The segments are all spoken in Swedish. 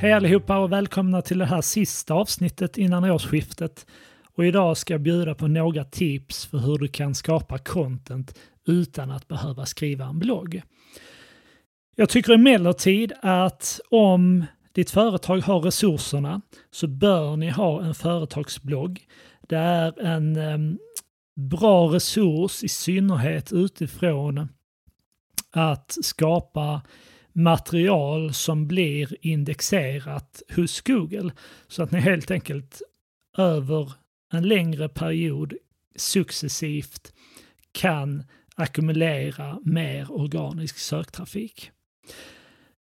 Hej allihopa och välkomna till det här sista avsnittet innan årsskiftet. Och idag ska jag bjuda på några tips för hur du kan skapa content utan att behöva skriva en blogg. Jag tycker emellertid att om ditt företag har resurserna så bör ni ha en företagsblogg. Det är en bra resurs i synnerhet utifrån att skapa material som blir indexerat hos Google. Så att ni helt enkelt över en längre period successivt kan ackumulera mer organisk söktrafik.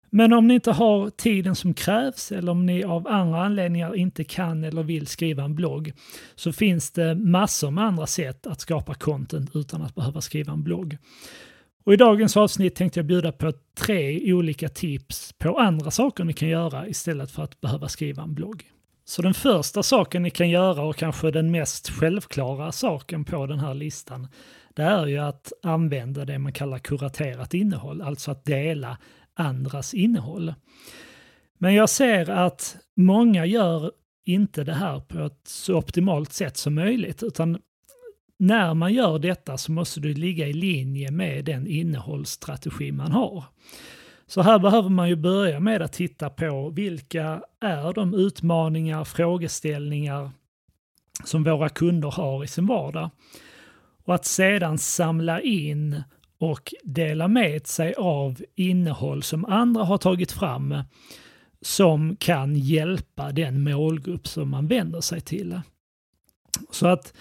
Men om ni inte har tiden som krävs eller om ni av andra anledningar inte kan eller vill skriva en blogg så finns det massor med andra sätt att skapa content utan att behöva skriva en blogg. Och I dagens avsnitt tänkte jag bjuda på tre olika tips på andra saker ni kan göra istället för att behöva skriva en blogg. Så den första saken ni kan göra och kanske den mest självklara saken på den här listan det är ju att använda det man kallar kuraterat innehåll, alltså att dela andras innehåll. Men jag ser att många gör inte det här på ett så optimalt sätt som möjligt, utan när man gör detta så måste det ligga i linje med den innehållsstrategi man har. Så här behöver man ju börja med att titta på vilka är de utmaningar, frågeställningar som våra kunder har i sin vardag. Och att sedan samla in och dela med sig av innehåll som andra har tagit fram som kan hjälpa den målgrupp som man vänder sig till. Så att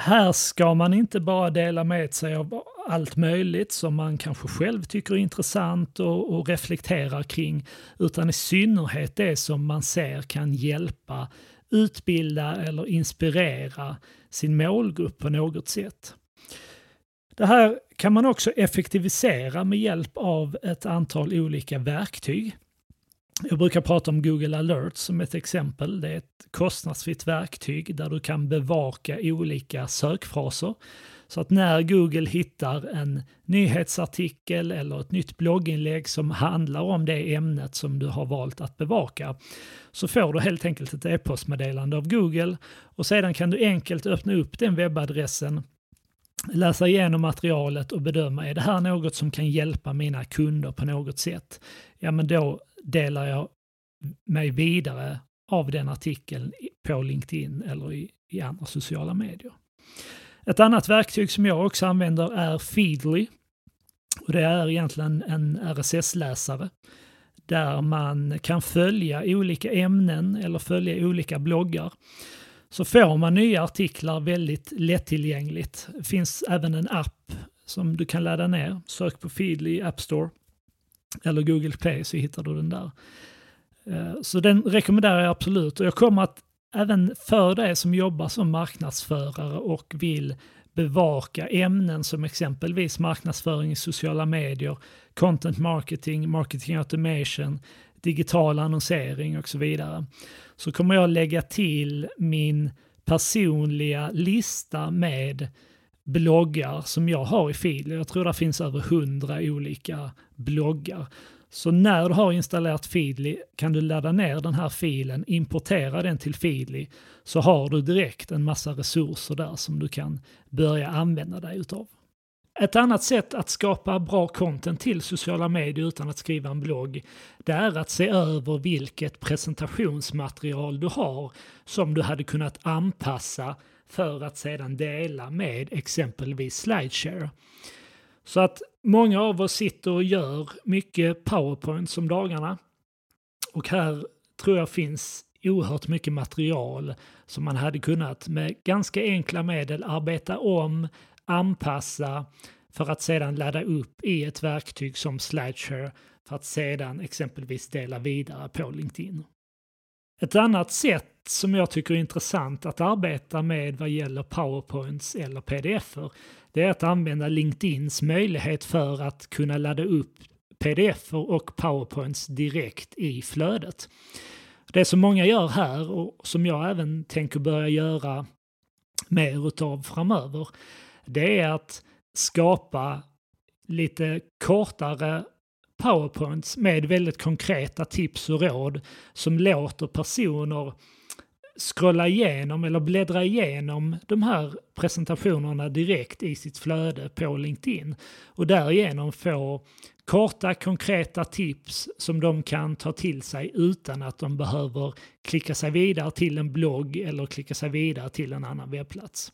här ska man inte bara dela med sig av allt möjligt som man kanske själv tycker är intressant och, och reflekterar kring, utan i synnerhet det som man ser kan hjälpa, utbilda eller inspirera sin målgrupp på något sätt. Det här kan man också effektivisera med hjälp av ett antal olika verktyg. Jag brukar prata om Google Alerts som ett exempel. Det är ett kostnadsfritt verktyg där du kan bevaka olika sökfraser. Så att när Google hittar en nyhetsartikel eller ett nytt blogginlägg som handlar om det ämnet som du har valt att bevaka så får du helt enkelt ett e-postmeddelande av Google och sedan kan du enkelt öppna upp den webbadressen läsa igenom materialet och bedöma, är det här något som kan hjälpa mina kunder på något sätt? Ja, men då delar jag mig vidare av den artikeln på LinkedIn eller i, i andra sociala medier. Ett annat verktyg som jag också använder är Feedly. Och det är egentligen en RSS-läsare där man kan följa olika ämnen eller följa olika bloggar så får man nya artiklar väldigt lättillgängligt. Det finns även en app som du kan ladda ner. Sök på Feedly i App Store eller Google Play så hittar du den där. Eh, så den rekommenderar jag absolut och jag kommer att även för dig som jobbar som marknadsförare och vill bevaka ämnen som exempelvis marknadsföring i sociala medier, content marketing, marketing automation, digital annonsering och så vidare, så kommer jag lägga till min personliga lista med bloggar som jag har i filer. Jag tror det finns över hundra olika bloggar. Så när du har installerat Feedly kan du ladda ner den här filen, importera den till Feedly, så har du direkt en massa resurser där som du kan börja använda dig utav. Ett annat sätt att skapa bra content till sociala medier utan att skriva en blogg, det är att se över vilket presentationsmaterial du har som du hade kunnat anpassa för att sedan dela med exempelvis Slideshare. Så att många av oss sitter och gör mycket powerpoint som dagarna. Och här tror jag finns oerhört mycket material som man hade kunnat med ganska enkla medel arbeta om, anpassa för att sedan ladda upp i ett verktyg som Slideshare för att sedan exempelvis dela vidare på LinkedIn. Ett annat sätt som jag tycker är intressant att arbeta med vad gäller powerpoints eller pdf-er, det är att använda LinkedIns möjlighet för att kunna ladda upp pdf-er och powerpoints direkt i flödet. Det som många gör här och som jag även tänker börja göra mer utav framöver, det är att skapa lite kortare powerpoints med väldigt konkreta tips och råd som låter personer scrolla igenom eller bläddra igenom de här presentationerna direkt i sitt flöde på LinkedIn och därigenom få korta konkreta tips som de kan ta till sig utan att de behöver klicka sig vidare till en blogg eller klicka sig vidare till en annan webbplats.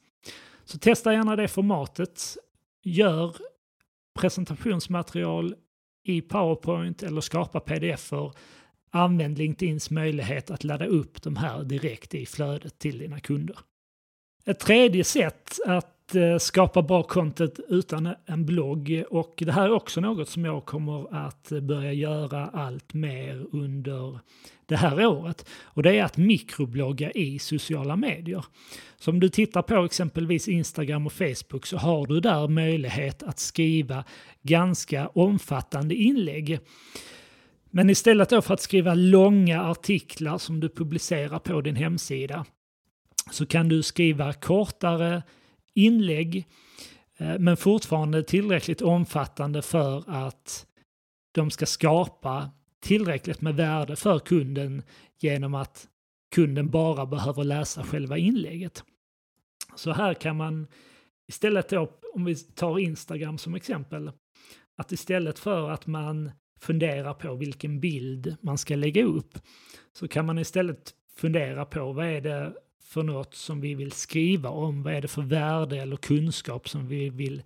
Så testa gärna det formatet. Gör presentationsmaterial i PowerPoint eller skapa pdf-er. Använd LinkedIns möjlighet att ladda upp de här direkt i flödet till dina kunder. Ett tredje sätt att Eh, skapa bra content utan en blogg och det här är också något som jag kommer att börja göra allt mer under det här året och det är att mikroblogga i sociala medier. Så om du tittar på exempelvis Instagram och Facebook så har du där möjlighet att skriva ganska omfattande inlägg. Men istället då för att skriva långa artiklar som du publicerar på din hemsida så kan du skriva kortare inlägg eh, men fortfarande tillräckligt omfattande för att de ska skapa tillräckligt med värde för kunden genom att kunden bara behöver läsa själva inlägget. Så här kan man istället då, om vi tar Instagram som exempel, att istället för att man funderar på vilken bild man ska lägga upp så kan man istället fundera på vad är det för något som vi vill skriva om, vad är det för värde eller kunskap som vi vill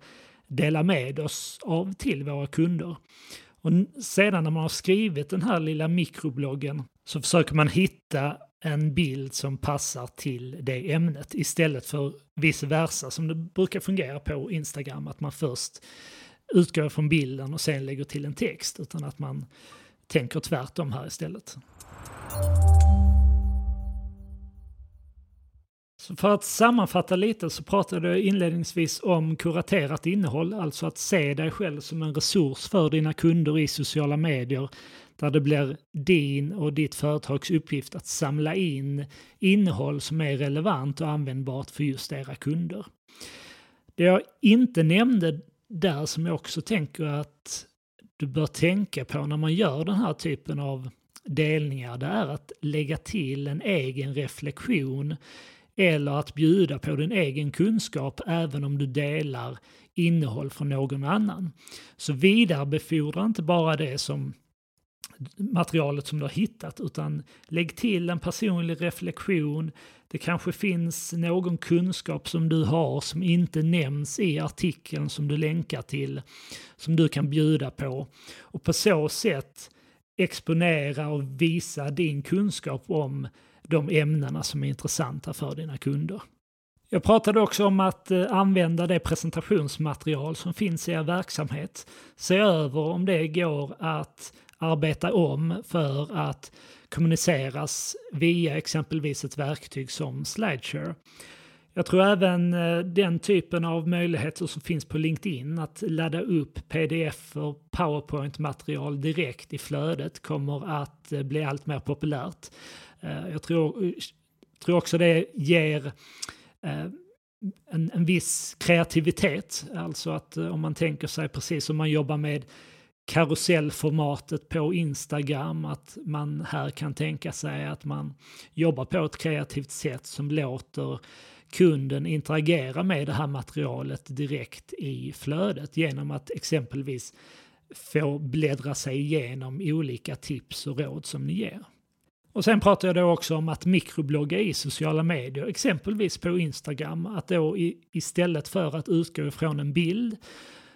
dela med oss av till våra kunder. Och sedan när man har skrivit den här lilla mikrobloggen så försöker man hitta en bild som passar till det ämnet istället för vice versa som det brukar fungera på Instagram, att man först utgår från bilden och sen lägger till en text, utan att man tänker tvärtom här istället. Så för att sammanfatta lite så pratade jag inledningsvis om kuraterat innehåll, alltså att se dig själv som en resurs för dina kunder i sociala medier där det blir din och ditt företags uppgift att samla in innehåll som är relevant och användbart för just era kunder. Det jag inte nämnde där som jag också tänker att du bör tänka på när man gör den här typen av delningar, det är att lägga till en egen reflektion eller att bjuda på din egen kunskap även om du delar innehåll från någon annan. Så vidarebefordra inte bara det som materialet som du har hittat utan lägg till en personlig reflektion. Det kanske finns någon kunskap som du har som inte nämns i artikeln som du länkar till som du kan bjuda på. Och på så sätt exponera och visa din kunskap om de ämnena som är intressanta för dina kunder. Jag pratade också om att eh, använda det presentationsmaterial som finns i er verksamhet. Se över om det går att arbeta om för att kommuniceras via exempelvis ett verktyg som Slideshare. Jag tror även eh, den typen av möjligheter som finns på LinkedIn, att ladda upp pdf och powerpoint-material direkt i flödet kommer att eh, bli allt mer populärt. Eh, jag tror, tror också det ger eh, en, en viss kreativitet, alltså att eh, om man tänker sig precis som man jobbar med karusellformatet på Instagram, att man här kan tänka sig att man jobbar på ett kreativt sätt som låter kunden interagera med det här materialet direkt i flödet genom att exempelvis få bläddra sig igenom olika tips och råd som ni ger. Och sen pratar jag då också om att mikroblogga i sociala medier, exempelvis på Instagram, att då istället för att utgå ifrån en bild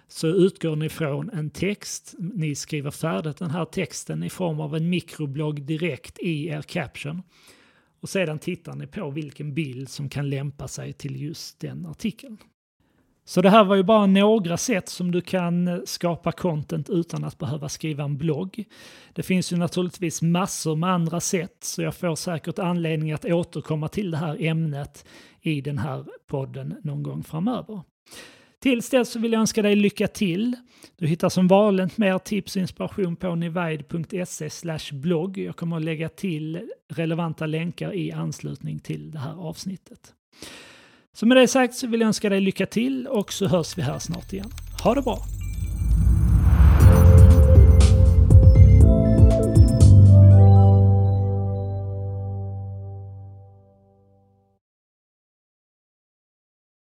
så utgår ni från en text. Ni skriver färdigt den här texten i form av en mikroblogg direkt i er caption. Och sedan tittar ni på vilken bild som kan lämpa sig till just den artikeln. Så det här var ju bara några sätt som du kan eh, skapa content utan att behöva skriva en blogg. Det finns ju naturligtvis massor med andra sätt så jag får säkert anledning att återkomma till det här ämnet i den här podden någon gång framöver. Tills dess så vill jag önska dig lycka till. Du hittar som vanligt mer tips och inspiration på nivide.se blogg. Jag kommer att lägga till relevanta länkar i anslutning till det här avsnittet. Så med det sagt så vill jag önska dig lycka till och så hörs vi här snart igen. Ha det bra!